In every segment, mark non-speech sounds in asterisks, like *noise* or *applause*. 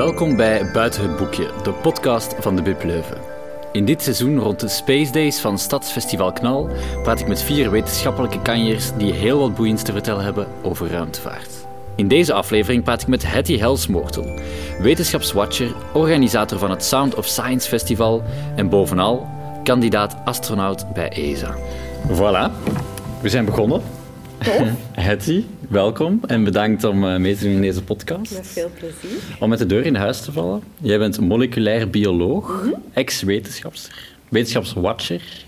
Welkom bij Buiten het Boekje, de podcast van de Bib Leuven. In dit seizoen rond de Space Days van Stadsfestival Knal praat ik met vier wetenschappelijke kanjers die heel wat boeiends te vertellen hebben over ruimtevaart. In deze aflevering praat ik met Hetty Helsmoortel, wetenschapswatcher, organisator van het Sound of Science Festival en bovenal kandidaat astronaut bij ESA. Voilà, we zijn begonnen. Hetty, *laughs* welkom en bedankt om eh, mee te doen in deze podcast. Met veel plezier. Om met de deur in huis te vallen. Jij bent moleculair bioloog, ex-wetenschapster, wetenschapswatcher.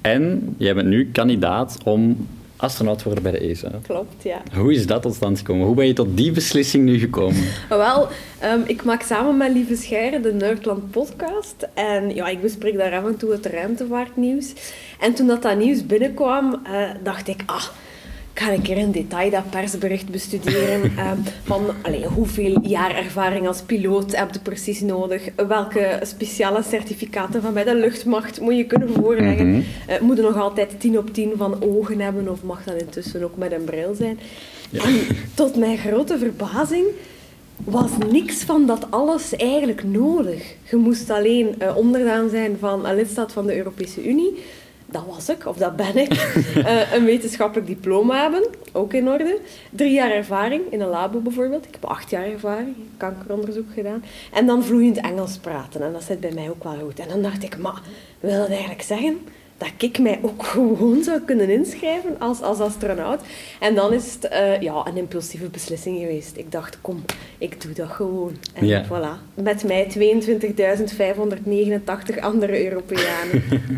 En jij bent nu kandidaat om astronaut te worden bij de ESA. Klopt, ja. Hoe is dat tot stand gekomen? Hoe ben je tot die beslissing nu gekomen? *laughs* Wel, ehm, ik maak samen met Lieve Scheire de Nerdland podcast. En ja, ik bespreek daar af en toe het ruimtevaartnieuws. En toen dat, dat nieuws binnenkwam, eh, dacht ik... Ah, ga een keer in detail dat persbericht bestuderen. *laughs* ehm, van allee, hoeveel jaar ervaring als piloot heb je precies nodig? Welke speciale certificaten van bij de luchtmacht moet je kunnen voorleggen? Mhm. Eh, moet je nog altijd 10 op 10 van ogen hebben? Of mag dat intussen ook met een bril zijn? En tot mijn grote verbazing was niks van dat alles eigenlijk nodig. Je moest alleen eh, onderdaan zijn van een lidstaat van de Europese Unie. Dat was ik, of dat ben ik. *laughs* Eh, een wetenschappelijk diploma hebben, ook in orde. Drie jaar ervaring in een labo bijvoorbeeld. Ik heb acht jaar ervaring, kankeronderzoek gedaan. En dan vloeiend Engels praten. En dat zit bij mij ook wel goed. En dan dacht ik, maar wil dat eigenlijk zeggen dat ik mij ook *laughs* gewoon zou kunnen inschrijven als, als astronaut. En dan is het eh, ja, een impulsieve beslissing geweest. Ik dacht, kom, ik doe dat gewoon. En Ja. voilà, met mij 22.589 andere Europeanen. *laughs*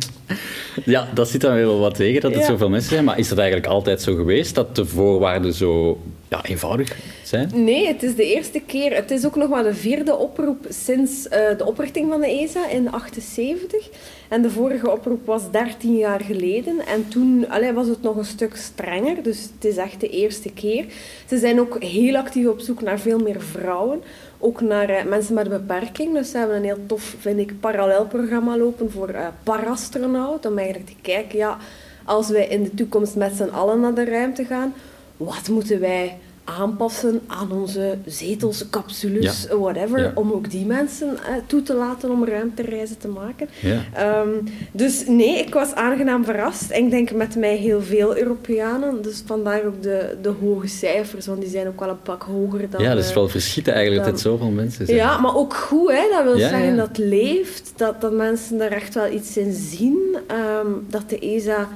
Ja, dat zit dan weer wel wat tegen, dat het Ja. zoveel mensen zijn. Maar is dat eigenlijk altijd zo geweest, dat de voorwaarden zo ja, eenvoudig zijn? Nee, het is de eerste keer. Het is ook nog maar de vierde oproep sinds eh, de oprichting van de ESA in 78. En de vorige oproep was 13 jaar geleden. En toen was het nog een stuk strenger. Dus het is echt de eerste keer. Ze zijn ook heel actief op zoek naar veel meer vrouwen. Ook naar eh, mensen met een beperking. Dus ze hebben een heel tof, vind ik, parallelprogramma lopen voor eh parastronaut. Om eigenlijk te kijken, ja, als wij in de toekomst met z'n allen naar de ruimte gaan, wat moeten wij aanpassen aan onze zetels, capsules, Ja. whatever, Ja. om ook die mensen eh, toe te laten om ruimtereizen te maken. Ja. Ehm, dus nee, ik was aangenaam verrast. En ik denk met mij heel veel Europeanen. Dus vandaar ook de, de hoge cijfers, want die zijn ook wel een pak hoger dan... Ja, dat is eh, wel verschieten eigenlijk dat het zoveel mensen zijn. ja, maar ook goed, hè? dat wil zeggen dat leeft, dat, dat mensen er echt wel iets in zien, ehm, dat de ESA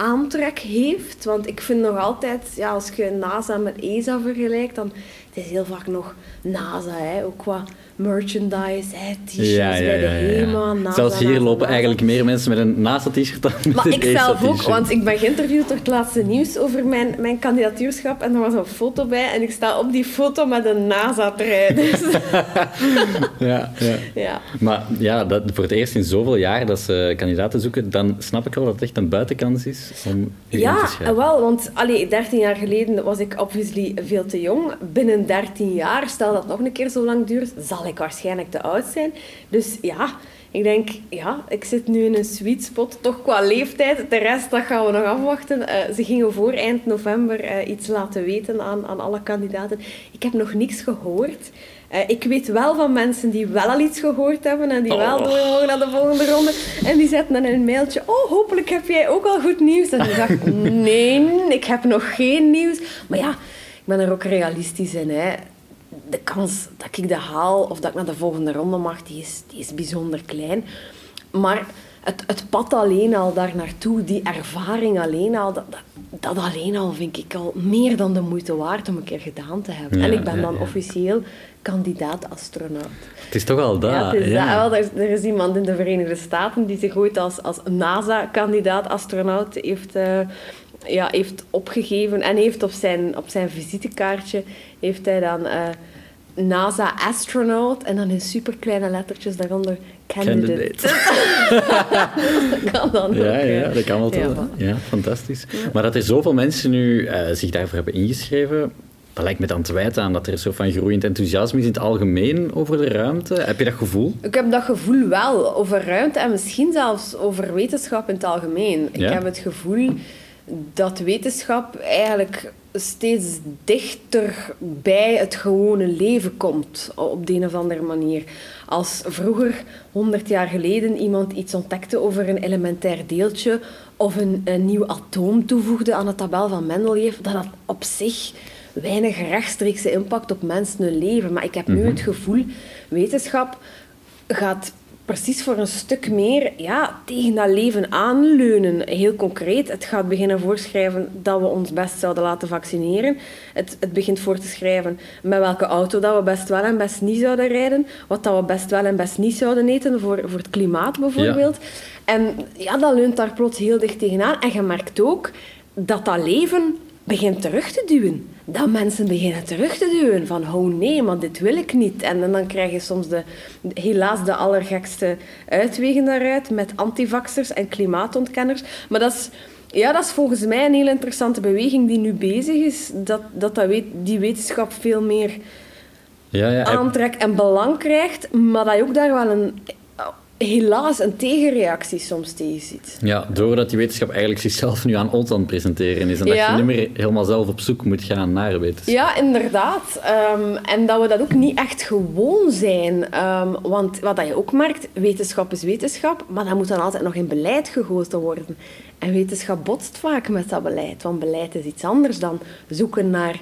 aantrek heeft. Want ik vind nog altijd, ja, als je NASA met ESA vergelijkt, dan het is heel vaak nog NASA, hè? ook qua merchandise, hè? t-shirts Ja, ja, bij de ja, ja. HEMA, NASA, Zelfs hier NASA, lopen NASA. eigenlijk meer mensen met een NASA-t-shirt dan met Maar ik zelf ook, want ik ben geïnterviewd door het laatste nieuws over mijn, mijn kandidatuurschap en er was een foto bij en ik sta op die foto met een NASA-trui. Dus, *laughs* Ja, ja. ja. Maar ja, dat, voor het eerst in zoveel jaar dat ze kandidaten zoeken, dan snap ik wel dat het echt een buitenkans is om in te Ja, schrijven. wel, want allee, 13 jaar geleden was ik obviously veel te jong. Binnen 13 jaar, stel dat het nog een keer zo lang duurt, zal ik waarschijnlijk te oud zijn. Dus ja, ik denk, ja, ik zit nu in een sweet spot, toch qua leeftijd. De rest, dat gaan we nog afwachten. Eh, ze gingen voor eind november eh, iets laten weten aan, aan alle kandidaten. Ik heb nog niks gehoord. Eh, ik weet wel van mensen die wel al iets gehoord hebben en die wel Oh. door mogen naar de volgende ronde. En die zetten dan een mailtje, oh, hopelijk heb jij ook al goed nieuws. En ik dacht, *laughs* nee, ik heb nog geen nieuws. Maar ja, ik ben er ook realistisch in. Hè. De kans dat ik dat haal of dat ik naar de volgende ronde mag, die is, die is bijzonder klein. Maar het, het pad alleen al daar naartoe, die ervaring alleen al, dat, dat, dat alleen al vind ik al meer dan de moeite waard om een keer gedaan te hebben. Ja, en ik ben ja, dan ja. officieel kandidaat-astronaut. Het is toch al dat. Ja, het is ja. dat wel. Er, is, er is iemand in de Verenigde Staten die zich ooit als, als NASA-kandidaat-astronaut heeft, eh, ja, heeft opgegeven. En heeft op zijn, op zijn visitekaartje heeft hij dan eh, NASA-astronaut en dan in superkleine lettertjes daaronder candidate. *laughs* dat kan dan ook. Ja, ja, ja. dat kan wel Ja, toch. Ja, fantastisch. Maar dat er zoveel mensen nu eh, zich daarvoor hebben ingeschreven, dat lijkt me dan te wijten aan dat er zo van groeiend enthousiasme is in het algemeen over de ruimte. Heb je dat gevoel? Ik heb dat gevoel wel over ruimte en misschien zelfs over wetenschap in het algemeen. Ja? Ik heb het gevoel dat wetenschap eigenlijk steeds dichter bij het gewone leven komt, op de een of andere manier. Als vroeger, 100 jaar geleden, iemand iets ontdekte over een elementair deeltje of een, een nieuw atoom toevoegde aan de tabel van Mendeleev, dat had op zich weinig rechtstreekse impact op mensen hun leven. Maar ik heb nu Mhm. het gevoel, wetenschap gaat precies voor een stuk meer ja, tegen dat leven aanleunen. Heel concreet, het gaat beginnen voorschrijven dat we ons best zouden laten vaccineren. Het, het begint voor te schrijven met welke auto dat we best wel en best niet zouden rijden. Wat dat we best wel en best niet zouden eten voor, voor het klimaat bijvoorbeeld. En ja, dat leunt daar plots heel dicht tegenaan. En je merkt ook dat dat leven begint terug te duwen. Dat mensen beginnen terug te duwen. Van, oh nee, maar dit wil ik niet. En, dan krijg je soms de, helaas de allergekste uitwegen daaruit met antivaxers en klimaatontkenners. Maar dat is, ja, dat is volgens mij een heel interessante beweging die nu bezig is. Dat, dat, dat weet, die wetenschap veel meer Ja, ja. aantrek en belang krijgt. Maar dat je ook daar wel een, helaas een tegenreactie soms tegen ziet. Ja, doordat die wetenschap eigenlijk zichzelf nu aan ons aan het presenteren is. En dat Ja. je niet meer helemaal zelf op zoek moet gaan naar wetenschap. Ja, inderdaad. Ehm, en dat we dat ook niet echt gewoon zijn. Ehm, want wat dat je ook merkt, wetenschap is wetenschap, maar dat moet dan altijd nog in beleid gegoten worden. En wetenschap botst vaak met dat beleid, want beleid is iets anders dan zoeken naar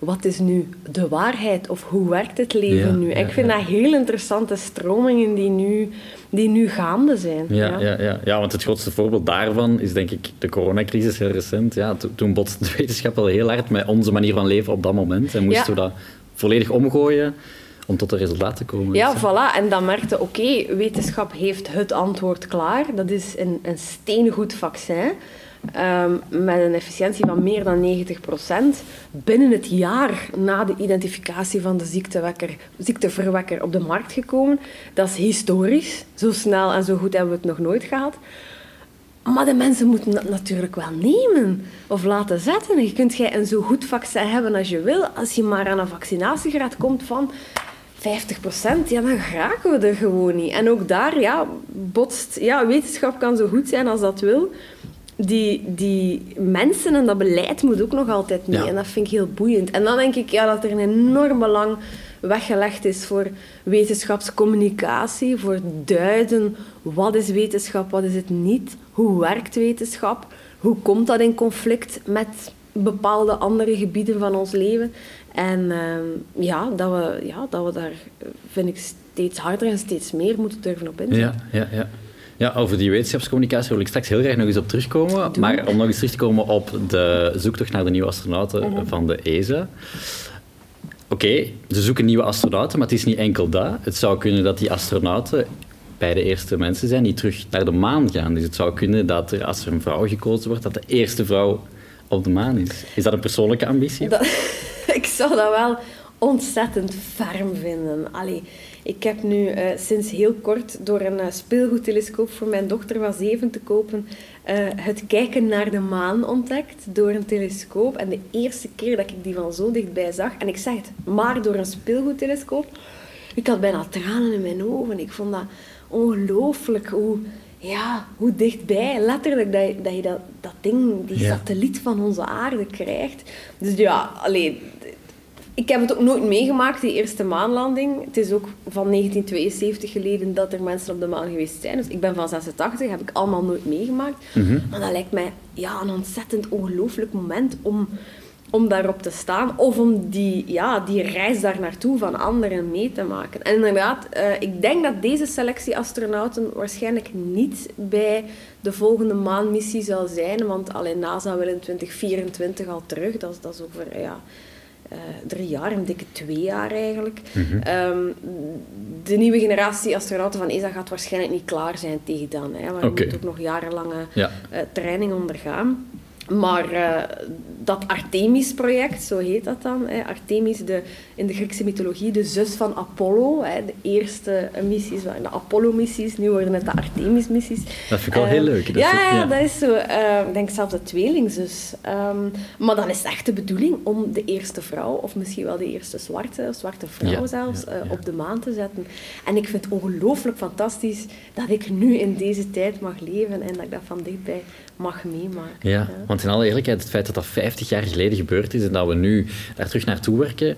wat is nu de waarheid of hoe werkt het leven Ja, nu. Ja, ik vind ja. dat heel interessante stromingen die nu, die nu gaande zijn. Ja, ja. Ja, ja. want het grootste voorbeeld daarvan is denk ik de coronacrisis heel recent. Ja, to- toen botste de *laughs* wetenschap wel heel hard met onze manier van leven op dat moment. En moesten we dat volledig omgooien om tot een resultaat te komen. Ja, Dus, voilà. En dan merkte, oké, wetenschap heeft het antwoord klaar. Dat is een, een steengoed vaccin. Ehm, met een efficiëntie van meer dan 90%. Binnen het jaar na de identificatie van de ziekteverwekker op de markt gekomen. Dat is historisch. Zo snel en zo goed hebben we het nog nooit gehad. Maar de mensen moeten dat natuurlijk wel nemen of laten zetten. Je kunt jij een zo goed vaccin hebben als je wil. Als je maar aan een vaccinatiegraad komt van 50%, ja, dan geraken we er gewoon niet. En ook daar ja, botst... Ja, wetenschap kan zo goed zijn als dat wil. Die, die mensen en dat beleid moet ook nog altijd mee. Ja. En dat vind ik heel boeiend. En dan denk ik ja, dat er een enorm belang weggelegd is voor wetenschapscommunicatie, voor duiden wat is wetenschap, wat is het niet, hoe werkt wetenschap, hoe komt dat in conflict met bepaalde andere gebieden van ons leven. En ehm, ja, dat we, ja, dat we daar, eh, vind ik, steeds harder en steeds meer moeten durven op inzetten. Ja, ja, ja. Ja, over die wetenschapscommunicatie wil ik straks heel graag nog eens op terugkomen. Doe. Maar om nog eens terug te komen op de zoektocht naar de nieuwe astronauten Mhm. van de ESA. Oké, ze zoeken nieuwe astronauten, maar het is niet enkel dat. Het zou kunnen dat die astronauten bij de eerste mensen zijn die terug naar de maan gaan. Dus het zou kunnen dat er, als er een vrouw gekozen wordt, dat de eerste vrouw op de maan is. Is dat een persoonlijke ambitie? Dat, *laughs* ik zou dat wel ontzettend ferm vinden. Allee, ik heb nu eh, sinds heel kort door een eh, speelgoedtelescoop voor mijn dochter van zeven te kopen eh, het kijken naar de maan ontdekt door een telescoop. En de eerste keer dat ik die van zo dichtbij zag, en ik zeg het, maar door een speelgoedtelescoop, ik had bijna tranen in mijn ogen. Ik vond dat ongelooflijk hoe, ja, hoe dichtbij, letterlijk, dat je dat, je dat, dat ding, die Ja. satelliet van onze aarde krijgt. Dus ja, alleen, ik heb het ook nooit meegemaakt, die eerste maanlanding. Het is ook van 1972 geleden dat er mensen op de maan geweest zijn. Dus ik ben van 86, heb ik allemaal nooit meegemaakt. Mhm. Maar dat lijkt mij ja, een ontzettend ongelooflijk moment om, om daarop te staan. Of om die, ja, die reis daar naartoe van anderen mee te maken. En inderdaad, eh, ik denk dat deze selectie astronauten waarschijnlijk niet bij de volgende maanmissie zal zijn. Want alleen NASA wil in 2024 al terug. Dat is, dat is over... Ja, eh, drie jaar, een dikke twee jaar eigenlijk. Ehm, de nieuwe generatie astronauten van ESA gaat waarschijnlijk niet klaar zijn tegen dan. Hè, want je Oké. moet ook nog jarenlange Ja. eh, training ondergaan. Maar eh, dat Artemis-project, zo heet dat dan. Hè. Artemis, de, in de Griekse mythologie, de zus van Apollo. Hè. De eerste missies waren de Apollo-missies, nu worden het de Artemis-missies. Dat vind ik wel heel Ehm, leuk. Dat ja, is- ja, dat is zo. eh, ik denk zelfs de tweelingzus. Ehm maar dan is het echt de bedoeling om de eerste vrouw, of misschien wel de eerste zwarte, zwarte vrouw Ja, zelfs, ja, eh, op de maan te zetten. En ik vind het ongelooflijk fantastisch dat ik nu in deze tijd mag leven en dat ik dat van dichtbij mag meemaken. Ja, want in alle eerlijkheid, het feit dat dat 50 jaar geleden gebeurd is en dat we nu daar terug naartoe werken,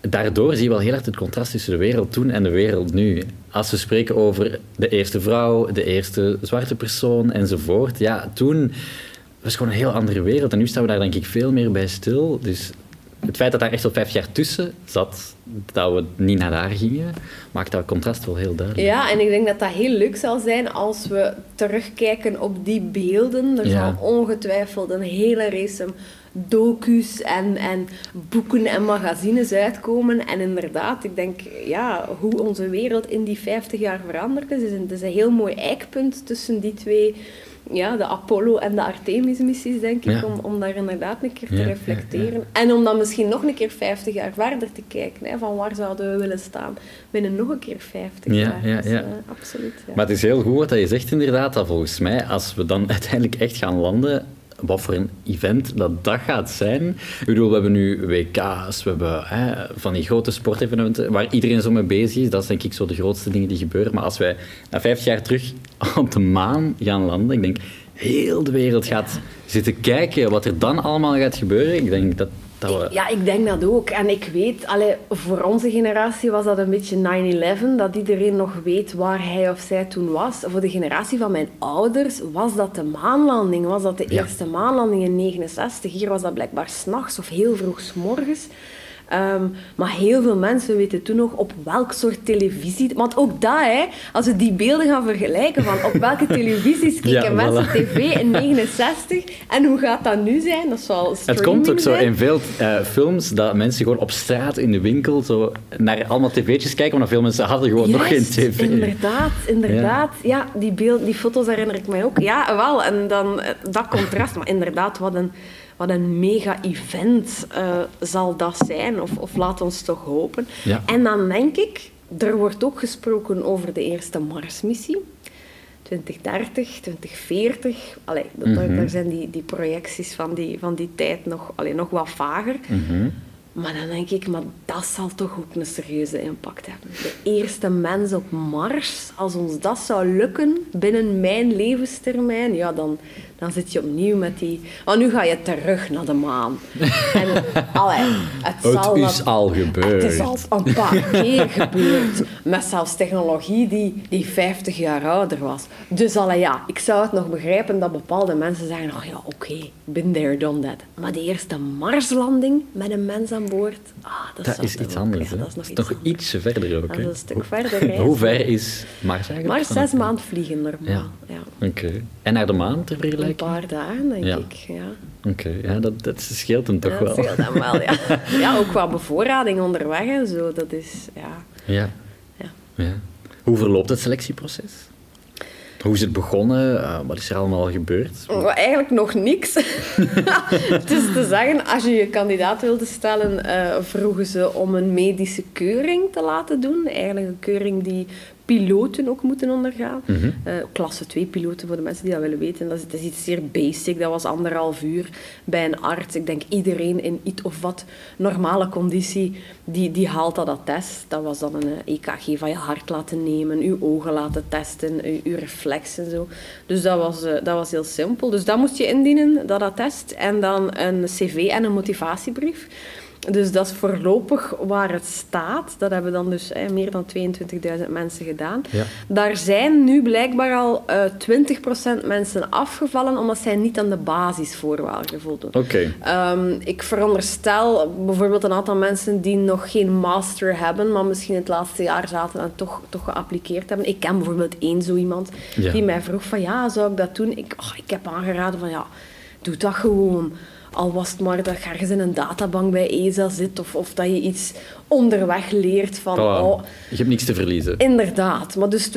daardoor zie je wel heel erg het contrast tussen de wereld toen en de wereld nu. Als we spreken over de eerste vrouw, de eerste zwarte persoon enzovoort, ja, toen was het gewoon een heel andere wereld. En nu staan we daar denk ik veel meer bij stil. Dus het feit dat daar echt al 50 jaar tussen zat, dat we niet naar daar gingen, maakt dat contrast wel heel duidelijk. Ja, en ik denk dat dat heel leuk zal zijn als we terugkijken op die beelden. Er Ja. zal ongetwijfeld een hele race docu's en, en boeken en magazines uitkomen. En inderdaad, ik denk ja, hoe onze wereld in die 50 jaar veranderd is. is een, het is een heel mooi eikpunt tussen die twee, ja, de Apollo en de Artemis-missies, denk ik. Ja. Om, om daar inderdaad een keer te Ja, ja, reflecteren. En om dan misschien nog een keer 50 jaar verder te kijken. Hè, van waar zouden we willen staan binnen nog een keer 50 Ja, jaar. ja, Dus, ja. eh, absoluut. Ja. Maar het is heel goed wat je zegt inderdaad, dat volgens mij, als we dan *laughs* uiteindelijk echt gaan landen, wat voor een event dat dat gaat zijn. Ik bedoel, we hebben nu WK's, we hebben hè, van die grote sportevenementen waar iedereen zo mee bezig is. Dat is denk ik zo de grootste dingen die gebeuren. Maar als wij na vijf jaar terug *laughs* op de maan gaan landen, ik denk, heel de wereld gaat zitten kijken wat er dan allemaal gaat gebeuren. Ik denk dat, dat we... Ja, ik denk dat ook. En ik weet, allee, voor onze generatie was dat een beetje 9-11, dat iedereen nog weet waar hij of zij toen was. Voor de generatie van mijn ouders was dat de maanlanding, was dat de Ja. eerste maanlanding in 69. Hier was dat blijkbaar s'nachts of heel vroeg 's morgens. Ehm, maar heel veel mensen weten toen nog op welk soort televisie... Want ook dat, hè, als we die beelden gaan vergelijken van op welke *laughs* televisies keken Ja, mensen voilà. tv in 69 en hoe gaat dat nu zijn? Dat zal Het komt ook zo zijn. in veel eh, films dat mensen gewoon op straat in de winkel zo naar allemaal tv'tjes kijken, want veel mensen hadden gewoon nog geen tv. Inderdaad, inderdaad. Ja, die, beeld, die foto's herinner ik mij ook. Ja, wel. En dan eh, dat contrast. Maar inderdaad, wat een, wat een mega-event eh, zal dat zijn. Of, of laat ons toch hopen. Ja. En dan denk ik, er wordt ook gesproken over de eerste Marsmissie. 2030, 2040. Allee, Mhm. daar zijn die, die projecties van die, van die tijd nog, allee, nog wat vager. Mhm. Maar dan denk ik, maar dat zal toch ook een serieuze impact hebben. De eerste mens op Mars, als ons dat zou lukken binnen mijn levenstermijn, ja, dan, dan zit je opnieuw met die... Want nu ga je terug naar de maan. En, *laughs* allee, het, zal Het is al gebeurd. Het is al een paar keer gebeurd. Met zelfs technologie die, die 50 jaar ouder was. Dus allee, ja, ik zou het nog begrijpen dat bepaalde mensen zeggen, oh ja, oké, been there, done that. Maar de eerste Marslanding met een mens aan boord, ah, dat, is iets ook- anders. ja, dat is nog Dat iets nog anders. ietsje verder ook. Dat is een stuk verder reizen. Hoe ver is Mars eigenlijk? Vanaf- zes maanden vliegen normaal. Ja. Oké. En naar de maan ter Een paar dagen, denk Ja. ik. Ja. Oké, ja, dat, dat scheelt hem toch Ja, wel. dat scheelt dan wel, ja. *laughs* ja, ook qua bevoorrading onderweg en zo. Dat is, ja... Ja. Ja. ja. Hoe verloopt het selectieproces? Hoe is het begonnen? Eh, wat is er allemaal gebeurd? Maar eigenlijk nog niks. *laughs* het is te zeggen, als je je kandidaat wilde stellen, eh, vroegen ze om een medische keuring te laten doen. Eigenlijk een keuring die piloten ook moeten ondergaan. Mhm. Eh, klasse 2 piloten, voor de mensen die dat willen weten. Dat is, dat is iets zeer basic. Dat was anderhalf uur bij een arts. Ik denk iedereen in iets of wat normale conditie, die, die haalt dat attest. Dat was dan een EKG van je hart laten nemen, je ogen laten testen, je, je reflex en zo. Dus dat was, eh, dat was heel simpel. Dus dat moest je indienen, dat attest. En dan een cv en een motivatiebrief. Dus dat is voorlopig waar het staat. Dat hebben dan dus eh, meer dan 22.000 mensen gedaan. Ja. Daar zijn nu blijkbaar al eh 20% mensen afgevallen omdat zij niet aan de basisvoorwaarden voldoen. Oké. Ehm, ik veronderstel bijvoorbeeld een aantal mensen die nog geen master hebben, maar misschien het laatste jaar zaten en toch, toch geappliqueerd hebben. Ik ken bijvoorbeeld één zo iemand Ja. die mij vroeg van ja, zou ik dat doen? Ik, oh, ik heb aangeraden van ja, doe dat gewoon. Al was het maar dat je ergens in een databank bij ESA zit of, of dat je iets onderweg leert van... Voilà. Oh, Je hebt niks te verliezen. Inderdaad, maar dus 20%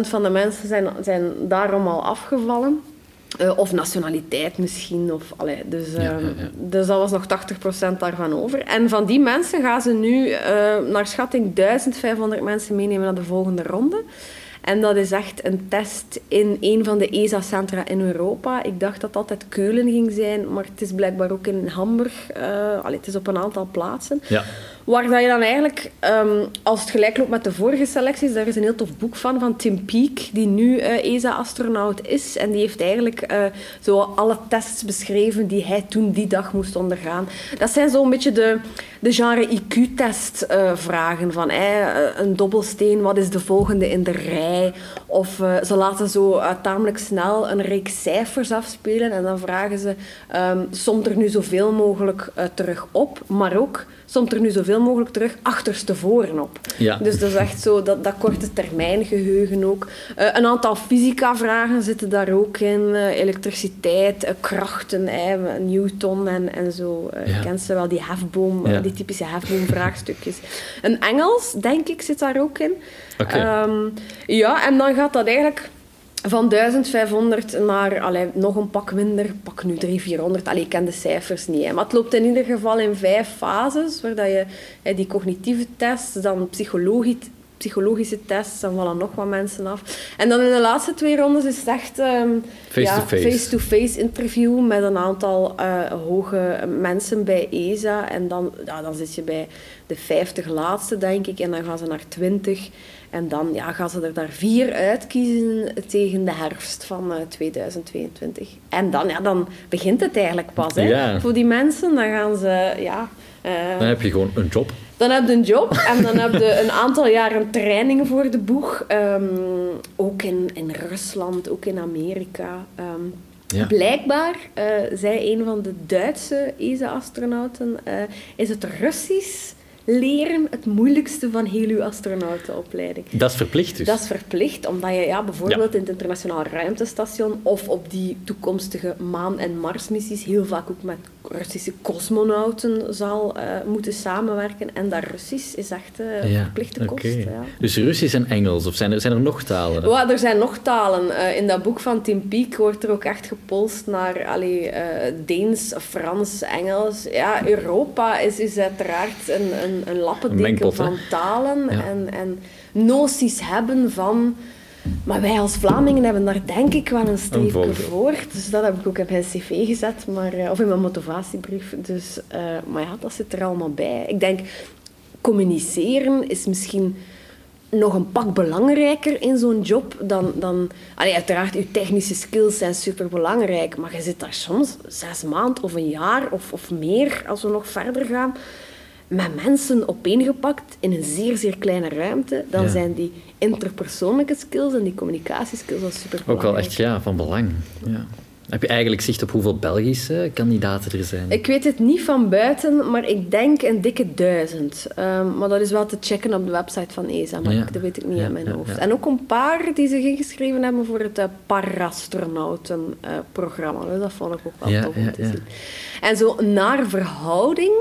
van de mensen zijn, zijn daarom al afgevallen. Uh, of nationaliteit misschien. Of, allee, dus, Ja, ja, ehm, ja. dus dat was nog 80% daarvan over. En van die mensen gaan ze nu eh, naar schatting 1500 mensen meenemen naar de volgende ronde. En dat is echt een test in een van de ESA-centra in Europa. Ik dacht dat het altijd Keulen ging zijn, maar het is blijkbaar ook in Hamburg. allee, het is op een aantal plaatsen. Ja. Waar dat je dan eigenlijk, ehm, als het gelijk loopt met de vorige selecties, daar is een heel tof boek van, van Tim Peake, die nu eh, ESA-astronaut is. En die heeft eigenlijk eh, zo alle tests beschreven die hij toen die dag moest ondergaan. Dat zijn zo'n beetje de, de genre IQ-test-vragen. van eh, een dobbelsteen, wat is de volgende in de rij? Of eh, ze laten zo eh, tamelijk snel een reeks cijfers afspelen en dan vragen ze, ehm somt er nu zoveel mogelijk eh, terug op, maar ook somt er nu zoveel mogelijk terug achterstevoren op. Ja. Dus dat is echt zo, dat, dat korte termijn geheugen ook. Eh, een aantal fysica-vragen zitten daar ook in. Eh, elektriciteit, eh, krachten, eh, Newton en, en zo. Eh, Ja. Kent ze wel, die hefboom, Ja. eh, die typische hefboom-vraagstukjes. Een Engels, denk ik, zit daar ook in. Ehm, ja, en dan gaat dat eigenlijk van 1500 naar allee, nog een pak minder, pak nu 300, 400. Allee, ik ken de cijfers niet. Hè. Maar het loopt in ieder geval in vijf fases, waar dat je hè, die cognitieve tests, dan psychologische tests, dan vallen nog wat mensen af. En dan in de laatste twee rondes is het echt ehm, Face-to-face. ja, interview met een aantal eh, hoge mensen bij ESA. En dan, ja, dan zit je bij de 50 laatste, denk ik, en dan gaan ze naar 20. En dan ja, gaan ze er daar vier uitkiezen tegen de herfst van eh, 2022. En dan, ja, dan begint het eigenlijk pas. Hè. Ja. Voor die mensen, dan gaan ze... Ja, eh, Dan heb je gewoon een job. Dan heb je een job en dan heb je een aantal jaren training voor de boeg. Ehm, ook in, in Rusland, ook in Amerika. Ehm, Ja. Blijkbaar, eh, zei een van de Duitse ESA-astronauten, eh, is het Russisch leren het moeilijkste van heel uw astronautenopleiding. Dat is verplicht dus. Dat is verplicht, omdat je ja, bijvoorbeeld in het internationaal ruimtestation of op die toekomstige maan- en Marsmissies heel vaak ook met Russische cosmonauten zal eh, moeten samenwerken. En dat Russisch is echt Ja, verplichte kost. Ja. Dus Russisch en Engels, of zijn er, zijn er nog talen? Ja, er zijn nog talen. Eh, in dat boek van Tim Peake wordt er ook echt gepolst naar allee, Deens, Frans, Engels. Ja, Europa is, is uiteraard een, een, een lappendeken van talen Ja. en, en noties hebben van... Maar wij als Vlamingen hebben daar denk ik wel een streepje voor. Dus dat heb ik ook in mijn cv gezet, maar, eh, of in mijn motivatiebrief. Dus, eh, maar ja, dat zit er allemaal bij. Ik denk, communiceren is misschien nog een pak belangrijker in zo'n job dan... dan allee, uiteraard, je technische skills zijn superbelangrijk, maar je zit daar soms zes maanden of een jaar of, of meer, als we nog verder gaan, met mensen opeengepakt in een zeer, zeer kleine ruimte. Dan Ja. zijn die interpersoonlijke skills en die communicatieskills al superbelangrijk. Ook wel echt ja, van belang. Ja. Heb je eigenlijk zicht op hoeveel Belgische kandidaten er zijn? Ik weet het niet van buiten, maar ik denk een dikke duizend. Ehm, maar dat is wel te checken op de website van ESA, maar Ja. dat weet ik niet Ja, uit mijn ja, hoofd. En ook een paar die zich ingeschreven hebben voor het uh, parastronauten-programma. dus dat vond ik ook wel Ja, tof om te zien. En zo naar verhouding...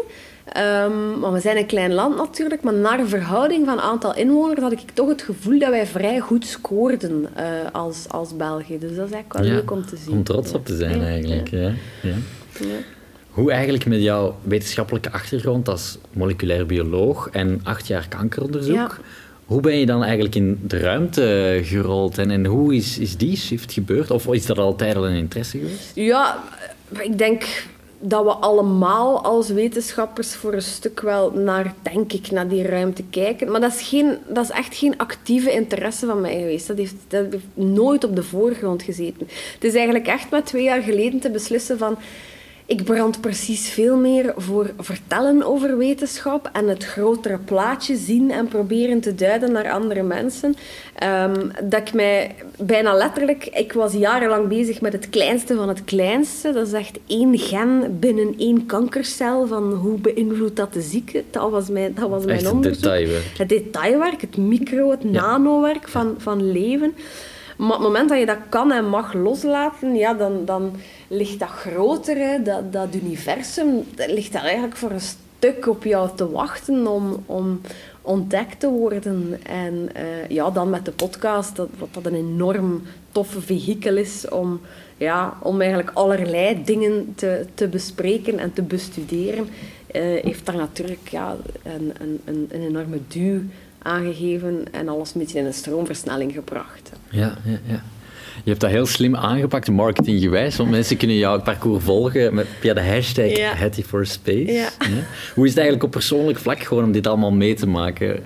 ehm, want we zijn een klein land natuurlijk, maar naar verhouding van aantal inwoners had ik toch het gevoel dat wij vrij goed scoorden eh, als, als België. Dus dat is eigenlijk wel Ja, leuk om te zien. Om trots op te zijn Ja, eigenlijk. Ja. Hoe eigenlijk met jouw wetenschappelijke achtergrond als moleculair bioloog en acht jaar kankeronderzoek, hoe ben je dan eigenlijk in de ruimte gerold en, en hoe is, is die shift gebeurd? Of is dat altijd al een interesse geweest? Ja, ik denk dat we allemaal als wetenschappers voor een stuk wel naar, denk ik, naar die ruimte kijken. Maar dat is, geen, dat is echt geen actieve interesse van mij geweest. Dat heeft, dat heeft nooit op de voorgrond gezeten. Het is eigenlijk echt maar twee jaar geleden te beslissen van... Ik brand precies veel meer voor vertellen over wetenschap en het grotere plaatje zien en proberen te duiden naar andere mensen. Ehm, dat ik mij bijna letterlijk... Ik was jarenlang bezig met het kleinste van het kleinste. Dat is echt één gen binnen één kankercel. Van hoe beïnvloedt dat de ziekte? Dat was mijn, dat was mijn Echt het onderzoek. detailwerk. Het detailwerk, het micro, het nanowerk van, van leven. Maar op het moment dat je dat kan en mag loslaten, ja, dan, dan ligt dat grotere, dat, dat universum, dat ligt daar eigenlijk voor een stuk op jou te wachten om, om, ontdekt te worden. En eh, ja, dan met de podcast, dat, wat dat een enorm toffe vehikel is om, ja, om eigenlijk allerlei dingen te, te bespreken en te bestuderen, uh, heeft daar natuurlijk ja, een, een, een, een enorme duw aangegeven en alles een beetje in een stroomversnelling gebracht. Ja, ja, ja. Je hebt dat heel slim aangepakt, marketinggewijs, want mensen kunnen jouw parcours volgen met, via de hashtag ja. for Space. Ja. Hoe is het eigenlijk op persoonlijk vlak gewoon om dit allemaal mee te maken?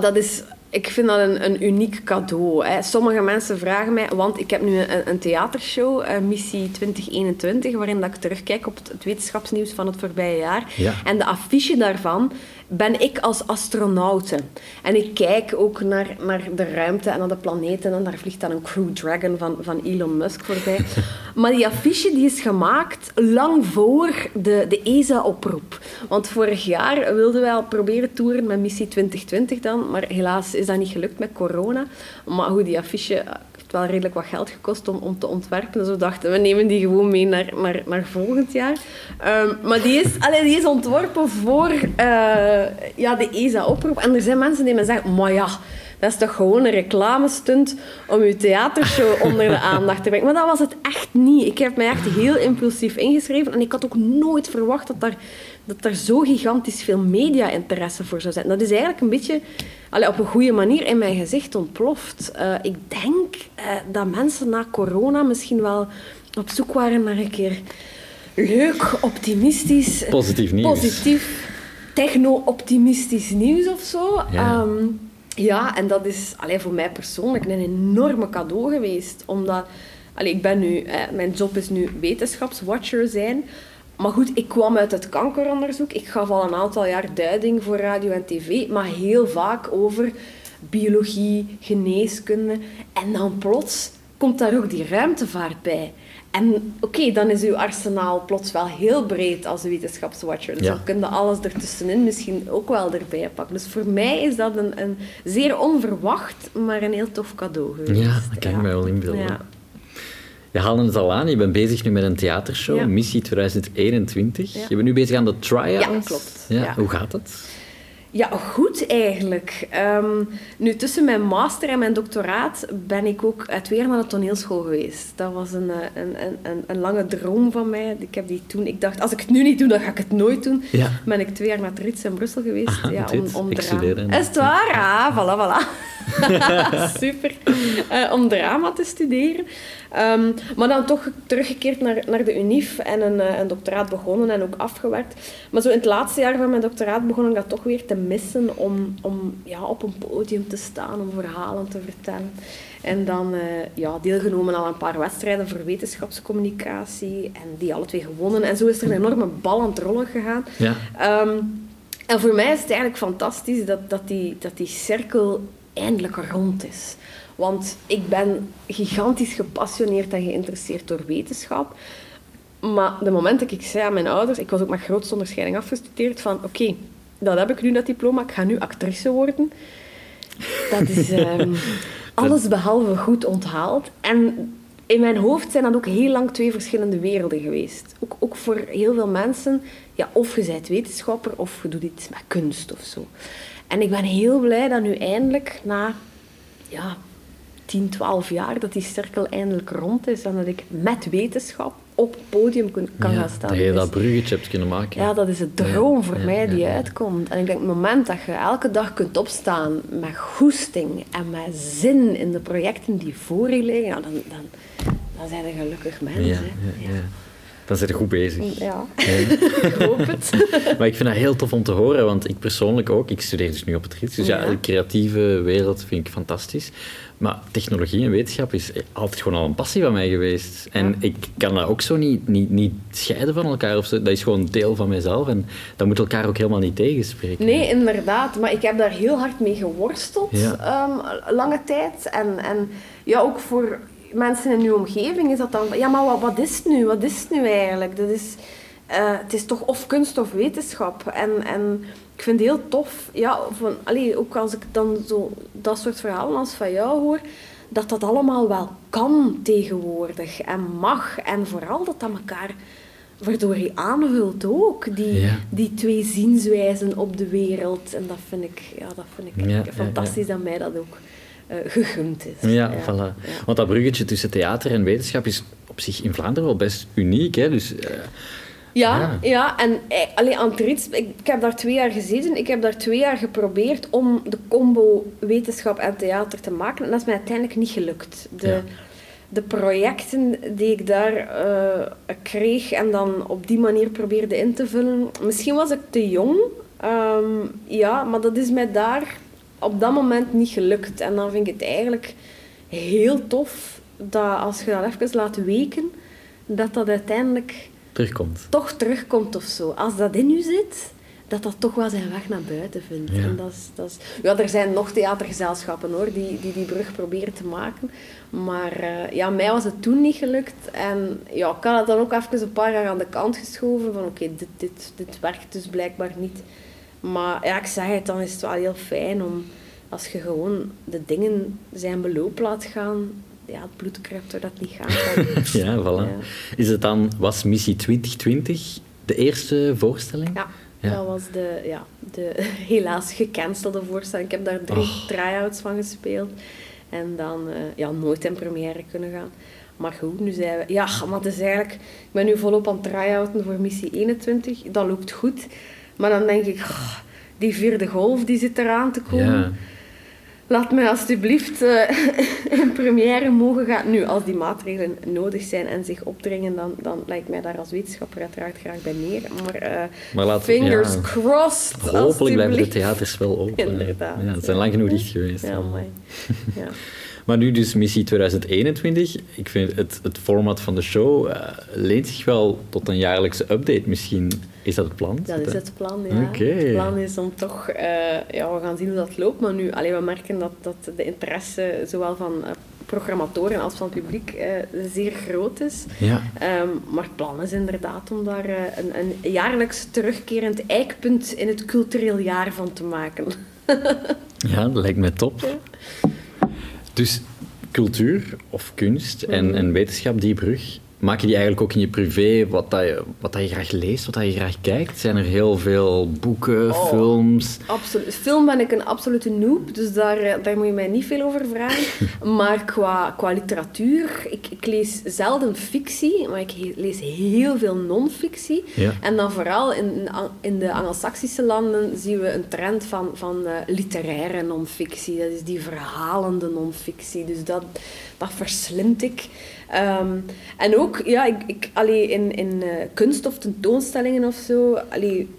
Dat is ik vind dat een, een uniek cadeau. Hè. Sommige mensen vragen mij, want ik heb nu een, een theatershow, uh, Missie 2021, waarin dat ik terugkijk op het, wetenschapsnieuws van het voorbije jaar. En de affiche daarvan ben ik als astronaute. En ik kijk ook naar, naar de ruimte en naar de planeten. En daar vliegt dan een Crew Dragon van, van Elon Musk voorbij. *laughs* maar die affiche die is gemaakt lang voor de, de ESA-oproep. Want vorig jaar wilden wij al proberen toeren met missie 2020 dan. Maar helaas is dat niet gelukt met corona. Maar hoe die affiche wel redelijk wat geld gekost om, om te ontwerpen. Dus we dachten, we nemen die gewoon mee naar, naar, naar volgend jaar. Ehm, maar die is, allee, die is ontworpen voor uh, ja, de ESA-oproep. En er zijn mensen die me zeggen, maar ja... Dat is toch gewoon een reclamestunt om uw theatershow *laughs* onder de aandacht te brengen. Maar dat was het echt niet. Ik heb mij echt heel impulsief ingeschreven. En ik had ook nooit verwacht dat daar, dat er zo gigantisch veel media-interesse voor zou zijn. Dat is eigenlijk een beetje allee, op een goede manier in mijn gezicht ontploft. Uh, ik denk uh, dat mensen na corona misschien wel op zoek waren naar een keer leuk, optimistisch... Positief nieuws. Positief, techno-optimistisch nieuws of zo. Ja. Um, ja, en dat is allee, voor mij persoonlijk een enorme cadeau geweest. Omdat, allee, ik ben nu, eh, mijn job is nu wetenschapswatcher zijn. Maar goed, ik kwam uit het kankeronderzoek. Ik gaf al een aantal jaar duiding voor radio en tv, maar heel vaak over biologie, geneeskunde. En dan plots komt daar ook die ruimtevaart bij. En oké, dan is uw arsenaal plots wel heel breed als wetenschapswatcher. Dus dan kun je alles ertussenin misschien ook wel erbij pakken. Dus voor mij is dat een, een zeer onverwacht, maar een heel tof cadeau geweest. Ja, dat kan ik mij wel inbeelden. Ja. Je haalde het al aan, je bent bezig nu met een theatershow, Missie 2021. Je bent nu bezig aan de trials. Ja, klopt. Ja. Hoe gaat het? Ja, goed eigenlijk. Ehm, nu, tussen mijn master en mijn doctoraat ben ik ook uit weer naar de toneelschool geweest. Dat was een, eh, een, een, een, lange droom van mij. Ik heb die toen... Ik dacht, als ik het nu niet doe, dan ga ik het nooit doen. Ja. Ben ik twee jaar naar Rits in Brussel geweest. Aha, ja, om, om drama... Is het waar? Ah, voilà, voilà. *laughs* Super. Uh, om drama te studeren. Um, maar dan toch teruggekeerd naar, naar de UNIF en een, uh, een doctoraat begonnen en ook afgewerkt. Maar zo in het laatste jaar van mijn doctoraat begon ik dat toch weer te missen om, om ja, op een podium te staan, om verhalen te vertellen. En dan uh, ja, deelgenomen aan een paar wedstrijden voor wetenschapscommunicatie en die alle twee gewonnen. En zo is er een enorme bal aan het rollen gegaan. Ja. Um, en voor mij is het eigenlijk fantastisch dat, dat, die, dat die cirkel eindelijk rond is. Want ik ben gigantisch gepassioneerd en geïnteresseerd door wetenschap. Maar de moment dat ik zei aan mijn ouders, ik was ook met grootste onderscheiding afgestudeerd, van oké, dat heb ik nu, dat diploma, ik ga nu actrice worden. Dat is um, *laughs* alles behalve goed onthaald. En in mijn hoofd zijn dat ook heel lang twee verschillende werelden geweest. Ook, ook voor heel veel mensen, ja, of je bent wetenschapper of je doet iets met kunst of zo. En ik ben heel blij dat nu eindelijk, na ja, 10, 12 jaar, dat die cirkel eindelijk rond is en dat ik met wetenschap op het podium kan gaan staan. Dat je dat bruggetje hebt kunnen maken. Ja, dat is een droom voor mij die uitkomt. En ik denk, het moment dat je elke dag kunt opstaan met goesting en met zin in de projecten die voor je liggen, dan, dan, dan zijn er gelukkig mensen. Dan zit je goed bezig. Ja, *laughs* ik hoop het. *laughs* maar ik vind dat heel tof om te horen, want ik persoonlijk ook, ik studeer dus nu op het RITS, dus ja, de creatieve wereld vind ik fantastisch. Maar technologie en wetenschap is altijd gewoon al een passie van mij geweest. En ik kan dat ook zo niet, niet, niet scheiden van elkaar. Of. Dat is gewoon deel van mijzelf. En dat moet elkaar ook helemaal niet tegenspreken. Nee, inderdaad. Maar ik heb daar heel hard mee geworsteld. Um, lange tijd. En, en ja, ook voor mensen in uw omgeving is dat dan... Ja, maar wat, wat is het nu? Wat is het nu eigenlijk? Dat is, uh, het is toch of kunst of wetenschap. En, en ik vind het heel tof, ja, van, allee, ook als ik dan zo dat soort verhalen als van jou hoor, dat dat allemaal wel kan tegenwoordig en mag. En vooral dat dat elkaar waardoor hij aanvult ook. Die, Ja. die twee zienswijzen op de wereld. En dat vind ik, ja, dat vind ik Ja, ja, fantastisch dat mij dat ook eh, gegund is. Ja, voilà. Want dat bruggetje tussen theater en wetenschap is op zich in Vlaanderen wel best uniek. Hè? Dus, eh, Ja, Ja. ja. en eh, allee, aan het Rits, ik, ik heb daar twee jaar gezeten. Ik heb daar twee jaar geprobeerd om de combo wetenschap en theater te maken. En dat is mij uiteindelijk niet gelukt. De, Ja. de projecten die ik daar eh, kreeg en dan op die manier probeerde in te vullen. Misschien was ik te jong, ehm, ja, maar dat is mij daar op dat moment niet gelukt. En dan vind ik het eigenlijk heel tof dat als je dat even laat weken, dat dat uiteindelijk terugkomt. toch terugkomt of zo. Als dat in u zit, dat dat toch wel zijn weg naar buiten vindt. Ja. En dat is, dat is, ja, er zijn nog theatergezelschappen hoor, die, die die brug proberen te maken. Maar eh, ja, mij was het toen niet gelukt. En ja, ik had het dan ook even een paar jaar aan de kant geschoven. Van oké, dit, dit, dit werkt dus blijkbaar niet. Maar ja, ik zeg het, dan is het wel heel fijn om... Als je gewoon de dingen zijn beloop laat gaan... Ja, het bloed kruipt door dat lichaam. *laughs* Ja, voilà. Ja. Is het dan, was Missie 2020 de eerste voorstelling? Ja, Ja. dat was de, ja, de *laughs* helaas gecancelde voorstelling. Ik heb daar drie try-outs van gespeeld. En dan eh, ja, nooit in première kunnen gaan. Maar goed, nu zijn we... Ja, maar het is eigenlijk... Ik ben nu volop aan het try-outen voor missie 21. Dat loopt goed. Maar dan denk ik... "Oh, die vierde golf die zit eraan te komen. Ja. Laat mij alstublieft eh, *laughs* in première mogen gaan. Nu, als die maatregelen nodig zijn en zich opdringen, dan, dan lijkt mij daar als wetenschapper uiteraard graag bij neer. Maar, eh, Maar laat, fingers ja, crossed, hopelijk blijven de theaters wel open. *laughs* Inderdaad, Ja, ze zijn lang genoeg dicht geweest. Ja, amai. ja. *laughs* Maar nu dus missie 2021. Ik vind het, het format van de show eh, leent zich wel tot een jaarlijkse update misschien. Is dat het plan? Dat is het plan, ja. Het plan is om toch... eh, ja, we gaan zien hoe dat loopt. Maar nu, allee, we merken dat, dat de interesse zowel van eh, programmatoren als van het publiek zeer groot is. Ja. Ehm, maar het plan is inderdaad om daar een, een jaarlijks terugkerend eikpunt in het cultureel jaar van te maken. *laughs* ja, dat lijkt mij top. Dus cultuur of kunst en, en wetenschap, die brug, maak je die eigenlijk ook in je privé, wat, dat je, wat dat je graag leest, wat dat je graag kijkt? Zijn er heel veel boeken, Oh. films? Absoluut. Film ben ik een absolute noob, dus daar, eh, daar moet je mij niet veel over vragen. *laughs* maar qua, qua literatuur, ik, ik lees zelden fictie, maar ik he- lees heel veel non-fictie. Ja. En dan vooral in, in de Angelsaksische landen zien we een trend van, van eh, literaire non-fictie. Dat is die verhalende non-fictie. Dus dat, dat verslind ik. Ehm, en ook, ja, ik, ik, in, in eh, kunst of tentoonstellingen of zo,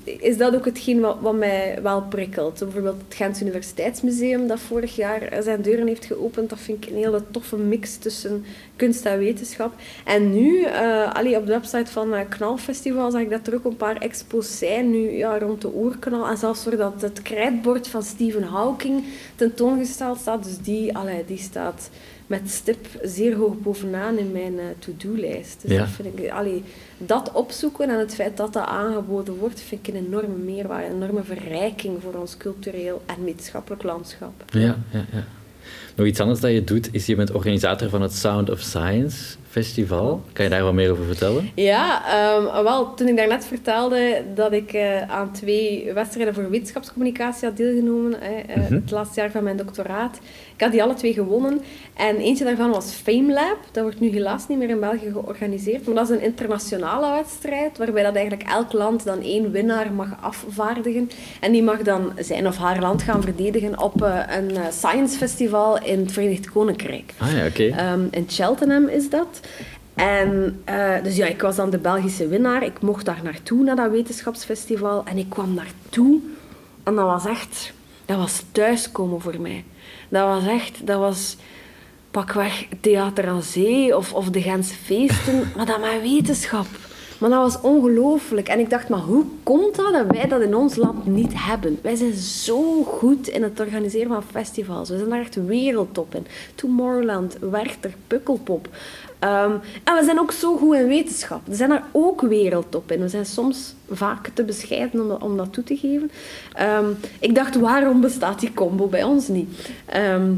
is dat ook hetgeen wat, mij wel prikkelt. Bijvoorbeeld het Gent Universiteitsmuseum, dat vorig jaar eh, zijn deuren heeft geopend. Dat vind ik een hele toffe mix tussen kunst en wetenschap. En nu, eh, allee, op de website van uh, Knalfestival, zag ik dat er ook een paar expos zijn, nu ja, rond de oerknal. En zelfs doordat het krijtbord van Stephen Hawking tentoongesteld staat. Dus die, allee, die staat met stip zeer hoog bovenaan in mijn eh, to-do-lijst. Dus Ja. dat, vind ik, allee, dat opzoeken en het feit dat dat aangeboden wordt, vind ik een enorme meerwaarde, een enorme verrijking voor ons cultureel en wetenschappelijk landschap. Ja, ja, ja. Nog iets anders dat je doet, is je bent organisator van het Sound of Science Festival. Kan je daar wat meer over vertellen? Ja, ehm, wel, toen ik daarnet vertelde dat ik eh, aan twee wedstrijden voor wetenschapscommunicatie had deelgenomen, hè, eh, Mhm. het laatste jaar van mijn doctoraat. Ik had die alle twee gewonnen. En eentje daarvan was FameLab. Dat wordt nu helaas niet meer in België georganiseerd. Maar dat is een internationale wedstrijd, waarbij dat eigenlijk elk land dan één winnaar mag afvaardigen. En die mag dan zijn of haar land gaan verdedigen op eh, een science festival in het Verenigd Koninkrijk. Ah ja, oké. Ehm, in Cheltenham is dat. En eh, dus ja, ik was dan de Belgische winnaar. Ik mocht daar naartoe, naar dat wetenschapsfestival. En ik kwam naartoe. En dat was echt... Dat was thuiskomen voor mij. Dat was echt... Dat was pakweg Theater aan Zee of, of de Gentse feesten. maar dat met wetenschap. Maar dat was ongelooflijk. En ik dacht, maar hoe komt dat dat wij dat in ons land niet hebben? Wij zijn zo goed in het organiseren van festivals. We zijn daar echt wereldtop in. Tomorrowland, Werchter, Pukkelpop. Ehm, en we zijn ook zo goed in wetenschap. We zijn daar ook wereldtop in. We zijn soms vaak te bescheiden om dat, om dat toe te geven. Ehm, ik dacht, waarom bestaat die combo bij ons niet? Ehm,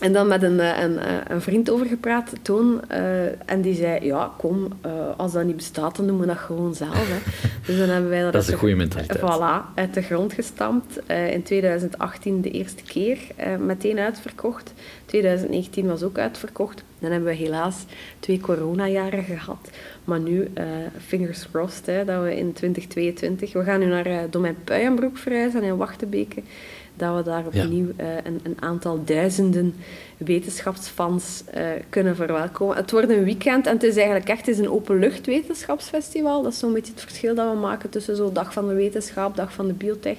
En dan met een, eh, een, eh, een vriend over gepraat, Toon. Uh, en die zei, ja, kom, uh, als dat niet bestaat, dan doen we dat gewoon zelf. Hè. Dus dan hebben wij dat... *laughs* dat is een goede mentaliteit. Voilà, uit de grond gestampt. Uh, in 2018 de eerste keer, meteen uitverkocht. 2019 was ook uitverkocht. Dan hebben we helaas twee coronajaren gehad. Maar nu, fingers crossed, hè, dat we in 2022... We gaan nu naar Domein Puijenbroek verhuizen in Wachtebeke dat we daar opnieuw uh, een, een, aantal duizenden wetenschapsfans uh, kunnen verwelkomen. Het wordt een weekend en het is eigenlijk echt is een openlucht wetenschapsfestival. Dat is zo'n beetje het verschil dat we maken tussen zo dag van de wetenschap, dag van de biotech.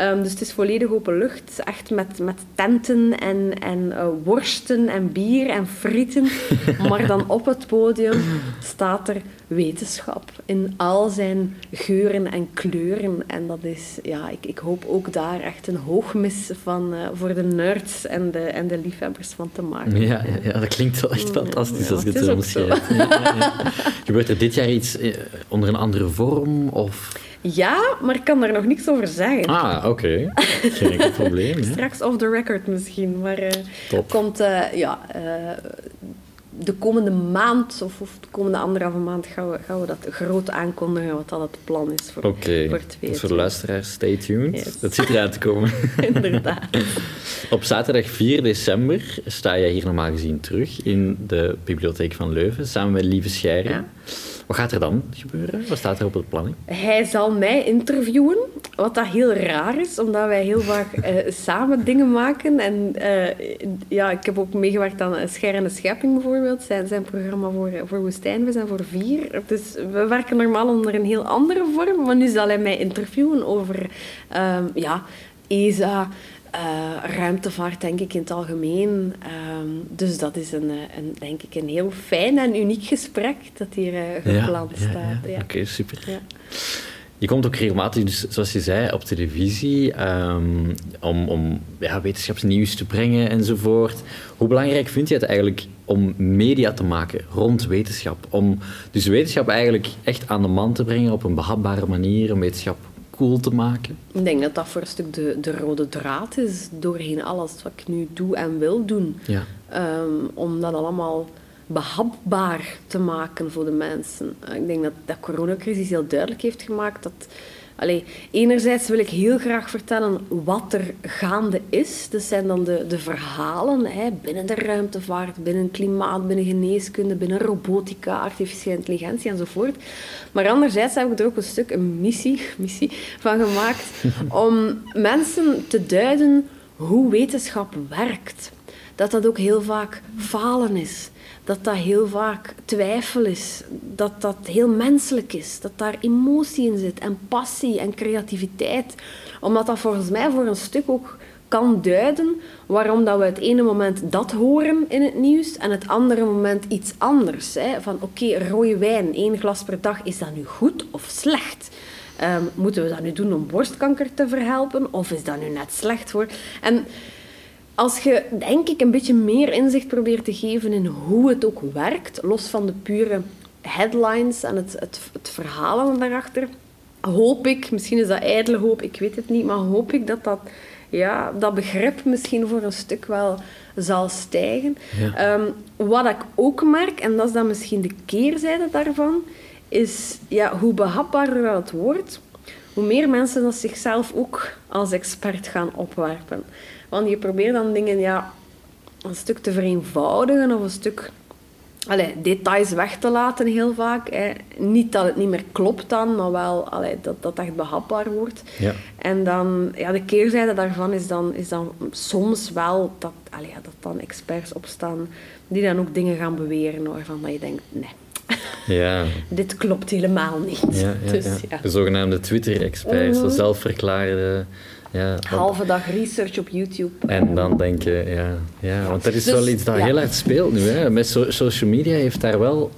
Um, dus het is volledig open lucht, echt met, met tenten en, en uh, worsten en bier en frieten. *laughs* maar dan op het podium staat er wetenschap in al zijn geuren en kleuren. En dat is, ja, ik, ik hoop ook daar echt een hoogmis van uh, voor de nerds en de, en de liefhebbers van te maken. Ja, ja, ja dat klinkt wel echt fantastisch als je het zo omschrijft. Gebeurt er dit jaar iets eh, onder een andere vorm? Of... Ja, maar ik kan daar nog niks over zeggen. Ah, oké. Geen enkel *laughs* probleem. Straks off the record misschien. Maar uh, komt, uh, ja, uh, de komende maand of, of, de komende anderhalve maand gaan we, gaan we dat groot aankondigen wat dat het plan is voor, okay. voor Dus voor de luisteraars, stay tuned. Dat zit eraan te komen. *laughs* Inderdaad. Op zaterdag 4 december sta jij hier normaal gezien terug in de Bibliotheek van Leuven, samen met Lieve Scheire. Ja. Wat gaat er dan gebeuren? Wat staat er op het planning? Hij zal mij interviewen, wat dat heel raar is, omdat wij heel vaak uh, *laughs* samen dingen maken. En uh, ja, ik heb ook meegewerkt aan Scher Schepping bijvoorbeeld, zijn, zijn programma voor, voor Woestijnvis en voor Vier. Dus we werken normaal onder een heel andere vorm, maar nu zal hij mij interviewen over um, ja, ESA, uh, ruimtevaart, denk ik, in het algemeen. Um, dus dat is een, eh, een, denk ik een heel fijn en uniek gesprek dat hier uh, gepland ja, staat. Ja, ja. Oké, okay, super. Je komt ook regelmatig, dus, zoals je zei, op televisie um, om, om ja, wetenschapsnieuws te brengen enzovoort. Hoe belangrijk vind je het eigenlijk om media te maken rond wetenschap? Om dus wetenschap eigenlijk echt aan de man te brengen op een behapbare manier, om wetenschap cool te maken? Ik denk dat dat voor een stuk de, de rode draad is doorheen alles wat ik nu doe en wil doen. Ja. Um, om dat allemaal behapbaar te maken voor de mensen. Ik denk dat de coronacrisis heel duidelijk heeft gemaakt dat Allee, enerzijds wil ik heel graag vertellen wat er gaande is. Dat zijn dan de, de verhalen hè, binnen de ruimtevaart, binnen klimaat, binnen geneeskunde, binnen robotica, artificiële intelligentie enzovoort. Maar anderzijds heb ik er ook een stuk een missie, *laughs* missie van gemaakt *laughs* om mensen te duiden hoe wetenschap werkt. Dat dat ook heel vaak falen is dat dat heel vaak twijfel is, dat dat heel menselijk is, dat daar emotie in zit en passie en creativiteit. Omdat dat volgens mij voor een stuk ook kan duiden waarom dat we het ene moment dat horen in het nieuws en het andere moment iets anders. Hè? Van oké, rode wijn, één glas per dag, is dat nu goed of slecht? Um, moeten we dat nu doen om borstkanker te verhelpen of is dat nu net slecht voor? En als je, denk ik, een beetje meer inzicht probeert te geven in hoe het ook werkt, los van de pure headlines en het, het, het verhalen daarachter, hoop ik, misschien is dat ijdele hoop, ik weet het niet, maar hoop ik dat dat, ja, dat begrip misschien voor een stuk wel zal stijgen. Ehm, wat ik ook merk, en dat is dan misschien de keerzijde daarvan, is ja, hoe behapbaarder het wordt, hoe meer mensen dat zichzelf ook als expert gaan opwerpen. Want je probeert dan dingen ja, een stuk te vereenvoudigen of een stuk allee, details weg te laten heel vaak. Hè. Niet dat het niet meer klopt dan, maar wel allee, dat dat echt behapbaar wordt. Ja. En dan, ja, de keerzijde daarvan is dan, is dan soms wel dat, allee, dat dan experts opstaan die dan ook dingen gaan beweren waarvan dat je denkt, nee. Ja. *laughs* Dit klopt helemaal niet. Ja, ja, dus, ja. De zogenaamde Twitter-experts, mm -hmm. zelfverklaarde ja, Halve dag research op YouTube. En dan denk je, ja, ja want dat is dus, wel iets dat heel hard speelt nu. Hè. Met social media heeft daar wel,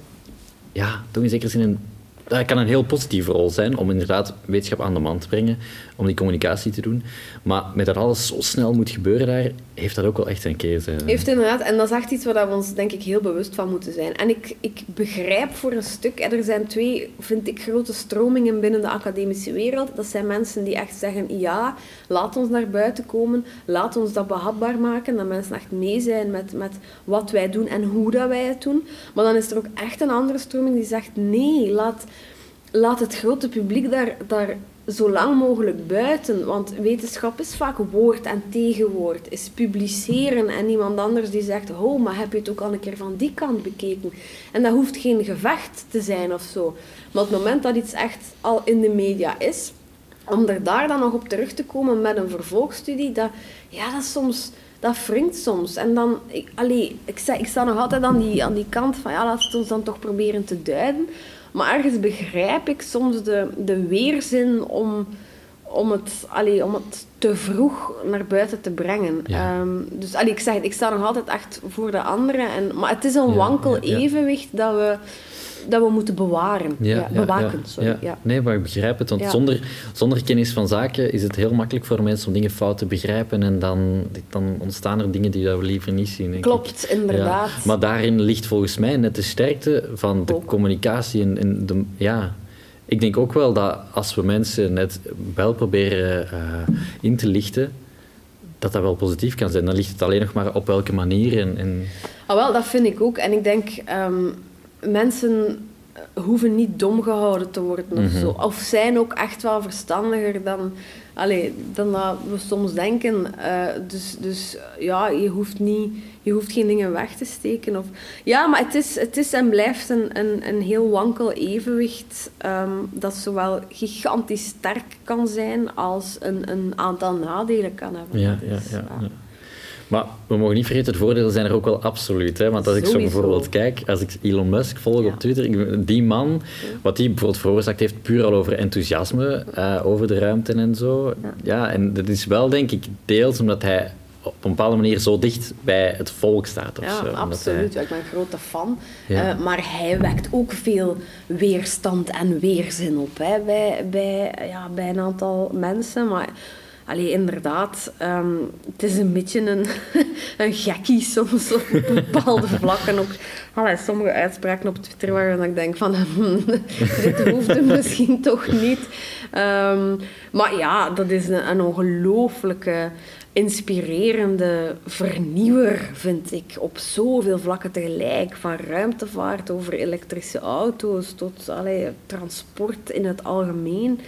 ja, toch in zekere zin een dat kan een heel positieve rol zijn om inderdaad wetenschap aan de man te brengen, om die communicatie te doen. Maar met dat alles zo snel moet gebeuren daar, heeft dat ook wel echt een keerzijde. Heeft inderdaad, en dat is echt iets waar we ons denk ik heel bewust van moeten zijn. En ik, ik begrijp voor een stuk, er zijn twee, vind ik, grote stromingen binnen de academische wereld. Dat zijn mensen die echt zeggen, ja, laat ons naar buiten komen, laat ons dat behapbaar maken, dat mensen echt mee zijn met, met wat wij doen en hoe dat wij het doen. Maar dan is er ook echt een andere stroming die zegt, nee, laat, laat het grote publiek daar, daar zo lang mogelijk buiten. Want wetenschap is vaak woord en tegenwoord. Is publiceren en iemand anders die zegt: Oh, maar heb je het ook al een keer van die kant bekeken? En dat hoeft geen gevecht te zijn of zo. Maar op het moment dat iets echt al in de media is, om er daar dan nog op terug te komen met een vervolgstudie, dat, ja, dat soms dat wringt soms. En dan, ik, allee, ik, sta, ik sta nog altijd aan die, aan die kant van, ja, laten we ons dan toch proberen te duiden. Maar ergens begrijp ik soms de, de weerzin om, om, het, allee, om het te vroeg naar buiten te brengen. Ehm, dus allee, ik zeg ik sta nog altijd echt voor de anderen. En, maar het is een wankel evenwicht dat we dat we moeten bewaren. Ja, bewaken, sorry. Ja. Nee, maar ik begrijp het. Want zonder, zonder kennis van zaken is het heel makkelijk voor mensen om dingen fout te begrijpen en dan, dan ontstaan er dingen die we liever niet zien. Klopt, inderdaad. Maar daarin ligt volgens mij net de sterkte van de communicatie en, en de... Ja, ik denk ook wel dat als we mensen net wel proberen uh, in te lichten, dat dat wel positief kan zijn. Dan ligt het alleen nog maar op welke manier. En, en... Ah, wel, dat vind ik ook. En ik denk, um, mensen hoeven niet dom gehouden te worden of mhm. zo. Of zijn ook echt wel verstandiger dan, allee, dan dat we soms denken. Uh, dus, dus ja, je hoeft, niet, je hoeft geen dingen weg te steken. Of, ja, maar het is, het is en blijft een, een, een heel wankel evenwicht um, dat zowel gigantisch sterk kan zijn als een, een aantal nadelen kan hebben. Ja, ja, ja, ja. Maar we mogen niet vergeten, de voordelen zijn er ook wel absoluut. Hè? Want als ik zo bijvoorbeeld kijk, als ik Elon Musk volg op Twitter, die man, wat hij bijvoorbeeld veroorzaakt heeft, puur al over enthousiasme, uh, over de ruimte en zo. Ja. ja, en dat is wel, denk ik, deels omdat hij op een bepaalde manier zo dicht bij het volk staat. Of ja, zo, absoluut. Hij... Ik ben een grote fan. Ja. Uh, maar hij wekt ook veel weerstand en weerzin op hè, bij, bij, ja, bij een aantal mensen. Maar Allee, inderdaad, um, het is een beetje een, *laughs* een gekkie soms op bepaalde *laughs* vlakken. Ook allee, sommige uitspraken op Twitter waar ik denk van, *laughs* dit hoeft misschien toch niet. Um, maar ja, dat is een, een ongelooflijke, inspirerende vernieuwer, vind ik. Op zoveel vlakken tegelijk. Van ruimtevaart over elektrische auto's tot allee, transport in het algemeen.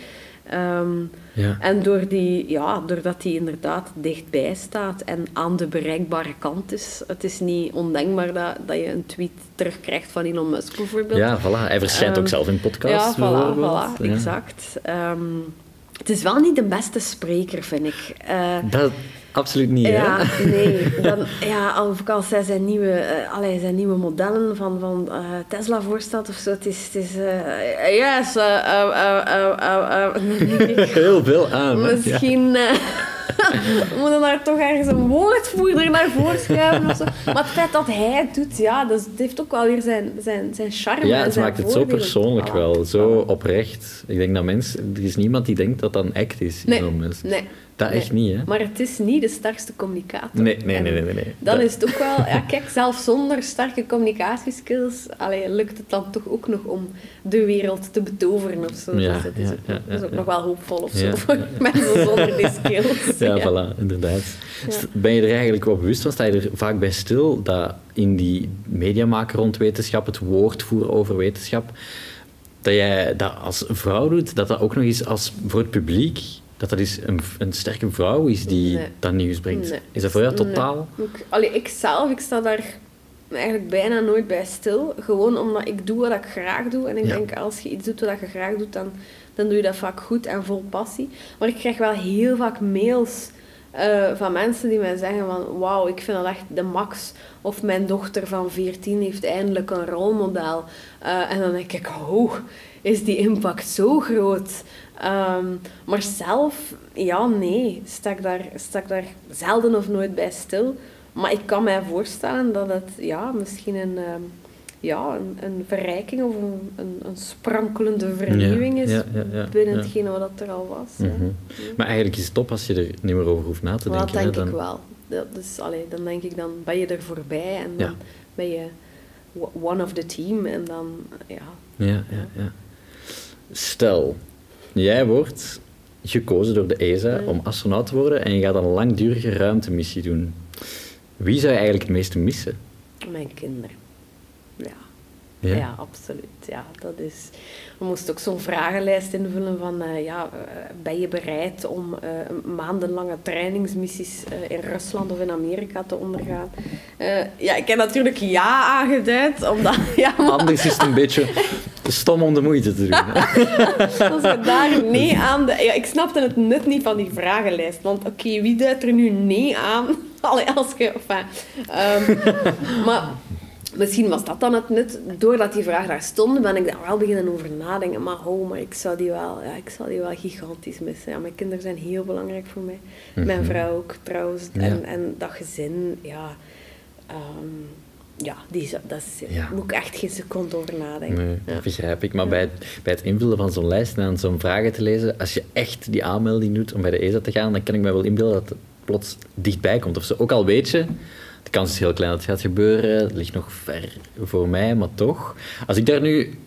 Um, ja. En door die, ja, doordat hij inderdaad dichtbij staat en aan de bereikbare kant is. Het is niet ondenkbaar dat, dat je een tweet terugkrijgt van Elon Musk bijvoorbeeld. Ja, voilà. Hij verschijnt ook ehm, zelf in podcasts. Ja, voilà, voilà exact. Um, het is wel niet de beste spreker, vind ik. Uh, dat, Absoluut niet, ja, hè? Nee. *laughs* Dan, ja, of zijn nieuwe, uh, allee, zijn nieuwe modellen van, van uh, Tesla voorstelt of zo. Het is... Het is uh, yes, *laughs* Heel veel aan. Misschien... Ja. *laughs* we moeten daar toch ergens een woordvoerder naar voren schuiven of zo. Maar het feit dat hij het doet, ja, dat heeft ook wel weer zijn, zijn, zijn charme. Ja, het maakt het zo persoonlijk wel, zo oprecht. Ik denk dat mensen, er is niemand die denkt dat dat een act is. Nee, nee. Dat echt niet, hè? Maar het is niet de sterkste communicator. Nee, nee, nee. nee, nee. Dan is het ook wel... Ja, kijk, zelfs zonder sterke communicatieskills allee, lukt het dan toch ook nog om de wereld te betoveren of zo. Ja, dus is, ja, ook, ja, is ook nog wel hoopvol of zo voor *laughs* mensen zonder die skills. Ja, voilà, inderdaad. Ben je er eigenlijk wel bewust van? Sta je er vaak bij stil dat in die mediamaker rond wetenschap, het woord voeren over wetenschap, dat jij dat als vrouw doet, dat dat ook nog eens als voor het publiek dat dat is een, een sterke vrouw is die dat nieuws brengt. Is dat voor jou totaal? Nee. Ik, allee, ik zelf, ik sta daar eigenlijk bijna nooit bij stil. Gewoon omdat ik doe wat ik graag doe. En ik denk, als je iets doet wat je graag doet, dan, dan doe je dat vaak goed en vol passie. Maar ik krijg wel heel vaak mails uh, van mensen die mij zeggen van... Wauw, ik vind dat echt de max. Of mijn dochter van 14 heeft eindelijk een rolmodel. Uh, en dan denk ik, oh, is die impact zo groot? Um, maar zelf, ja, nee, sta ik, daar, sta ik daar zelden of nooit bij stil. Maar ik kan mij voorstellen dat het ja, misschien een, um, ja, een, een verrijking of een, een, een sprankelende vernieuwing is ja, ja, ja, binnen ja. hetgene wat er al was. Mhm. Maar eigenlijk is het top als je er niet meer over hoeft na te denken. dat denk hè, ik wel. Dat is, allee, dan denk ik, dan ben je er voorbij en dan ben je one of the team en dan, ja. Ja, ja, ja. Stel, jij wordt gekozen door de ESA Mm. om astronaut te worden en je gaat een langdurige ruimtemissie doen. Wie zou je eigenlijk het meeste missen? Mijn kinderen. Ja. Ja? Ja, absoluut. Ja, dat is... We moesten ook zo'n vragenlijst invullen van... eh, ja, eh, ben je bereid om eh, maandenlange trainingsmissies in Rusland of in Amerika te ondergaan? Ja, ik heb natuurlijk ja aangeduid, omdat... *laughs* Ja, maar Anders is het een beetje stom om de moeite te doen. *laughs* als je daar nee aan... De, ja, ik snapte het nut niet van die vragenlijst. Want oké, wie duidt er nu nee aan? *laughs* Allee, als je... Enfin, ehm, maar... Misschien was dat dan het nut. Doordat die vraag daar stond, ben ik daar wel beginnen over nadenken. Maar oh, maar ik zou die wel, ja, ik zou die wel gigantisch missen. Ja, mijn kinderen zijn heel belangrijk voor mij. Mijn vrouw ook trouwens. Mhm. Ja. En, en dat gezin, ja... ehm, ja, die, dat is, Ja. moet ik echt geen seconde over nadenken. Nee, Ja. dat begrijp ik. Maar bij, het, bij het invullen van zo'n lijst en aan zo'n vragen te lezen, als je echt die aanmelding doet om bij de ESA te gaan, dan kan ik me wel inbeelden dat het plots dichtbij komt. Of zo. Ook al weet je, de kans is heel klein dat het gaat gebeuren, het ligt nog ver voor mij, maar toch. Als ik daar nu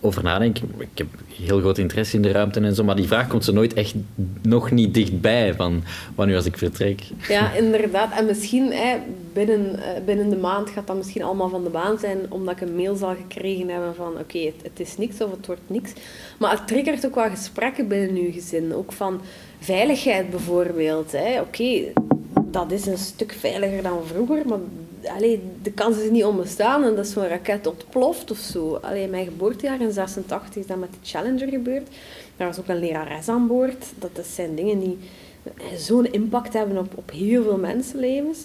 over nadenk, ik heb heel groot interesse in de ruimte en zo, maar die vraag komt zo nooit echt nog niet dichtbij van wanneer als ik vertrek. Ja, inderdaad. En misschien hè, binnen, eh, binnen de maand gaat dat misschien allemaal van de baan zijn, omdat ik een mail zal gekregen hebben van oké, het, is niks of het wordt niks. Maar het triggert ook wel gesprekken binnen uw gezin. Ook van veiligheid bijvoorbeeld. Oké, dat is een stuk veiliger dan vroeger, maar allee, de kans is niet onbestaan en dat zo'n raket ontploft of zo. Allee, mijn geboortejaar in 86 is dat met de Challenger gebeurd. Daar was ook een lerares aan boord. Dat, dat zijn dingen die zo'n impact hebben op, op heel veel mensenlevens.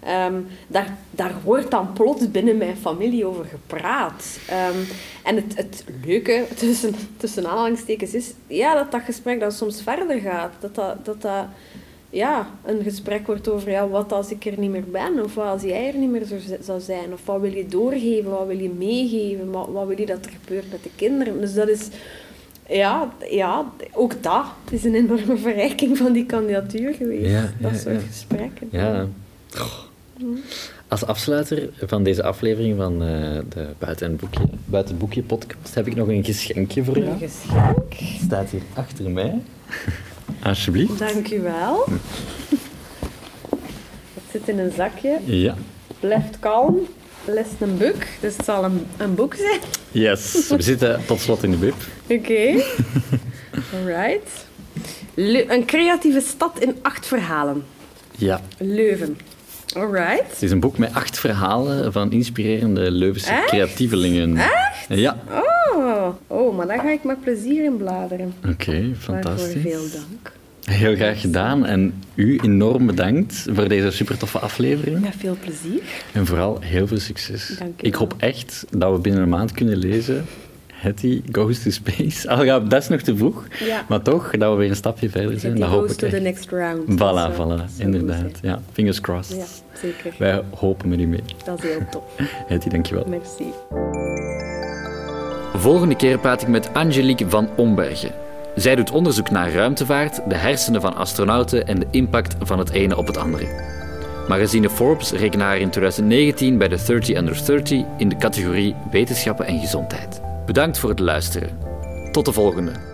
Ehm, daar, daar wordt dan plots binnen mijn familie over gepraat. Ehm, en het, het leuke, *laughs* tussen, tussen aanhalingstekens, is ja, dat dat gesprek dan soms verder gaat. Dat dat, dat, dat ja, een gesprek wordt over ja, wat als ik er niet meer ben, of wat als jij er niet meer zou, zou zijn, of wat wil je doorgeven, wat wil je meegeven, wat, wat wil je dat er gebeurt met de kinderen. Dus dat is, ja, ja ook dat is een enorme verrijking van die kandidatuur geweest. Ja, dat ja, soort ja. gesprekken. Ja. Als afsluiter van deze aflevering van eh, de Buiten, en Boekje, Buiten het Boekje podcast heb ik nog een geschenkje voor jou. Een geschenk. Het staat hier achter mij. Alsjeblieft. Dank u wel. Het zit in een zakje. Ja. Blijft kalm. Leest een boek. Dus het zal een, een boek zijn. Yes. We zitten tot slot in de bib. Oké. *laughs* Alright. Le- een creatieve stad in acht verhalen. Ja. Leuven. Alright. Het is een boek met acht verhalen van inspirerende Leuvense Echt? creatievelingen. Echt? Ja. Oh, oh, maar daar ga ik met plezier in bladeren. Oké, Waarvoor fantastisch. veel dank. Heel graag gedaan. En u enorm bedankt voor deze super toffe aflevering. Met veel plezier. En vooral heel veel succes. Dank u Ik hoop echt dat we binnen een maand kunnen lezen. Hetty Goes to Space. *laughs* Al gaat dat is nog te vroeg. Ja. Maar toch, dat we weer een stapje verder zijn. Dat hoop goes ik to the next round. Voilà, voilà. Inderdaad. Ja, fingers crossed. Ja, zeker. Wij hopen met u mee. Dat is heel tof. *laughs* Hetty, dankjewel. Merci. Volgende keer praat ik met Angelique van Ombergen. Zij doet onderzoek naar ruimtevaart, de hersenen van astronauten en de impact van het ene op het andere. Magazine Forbes rekende haar in 2019 bij de 30 Under 30 in de categorie Wetenschappen en Gezondheid. Bedankt voor het luisteren. Tot de volgende.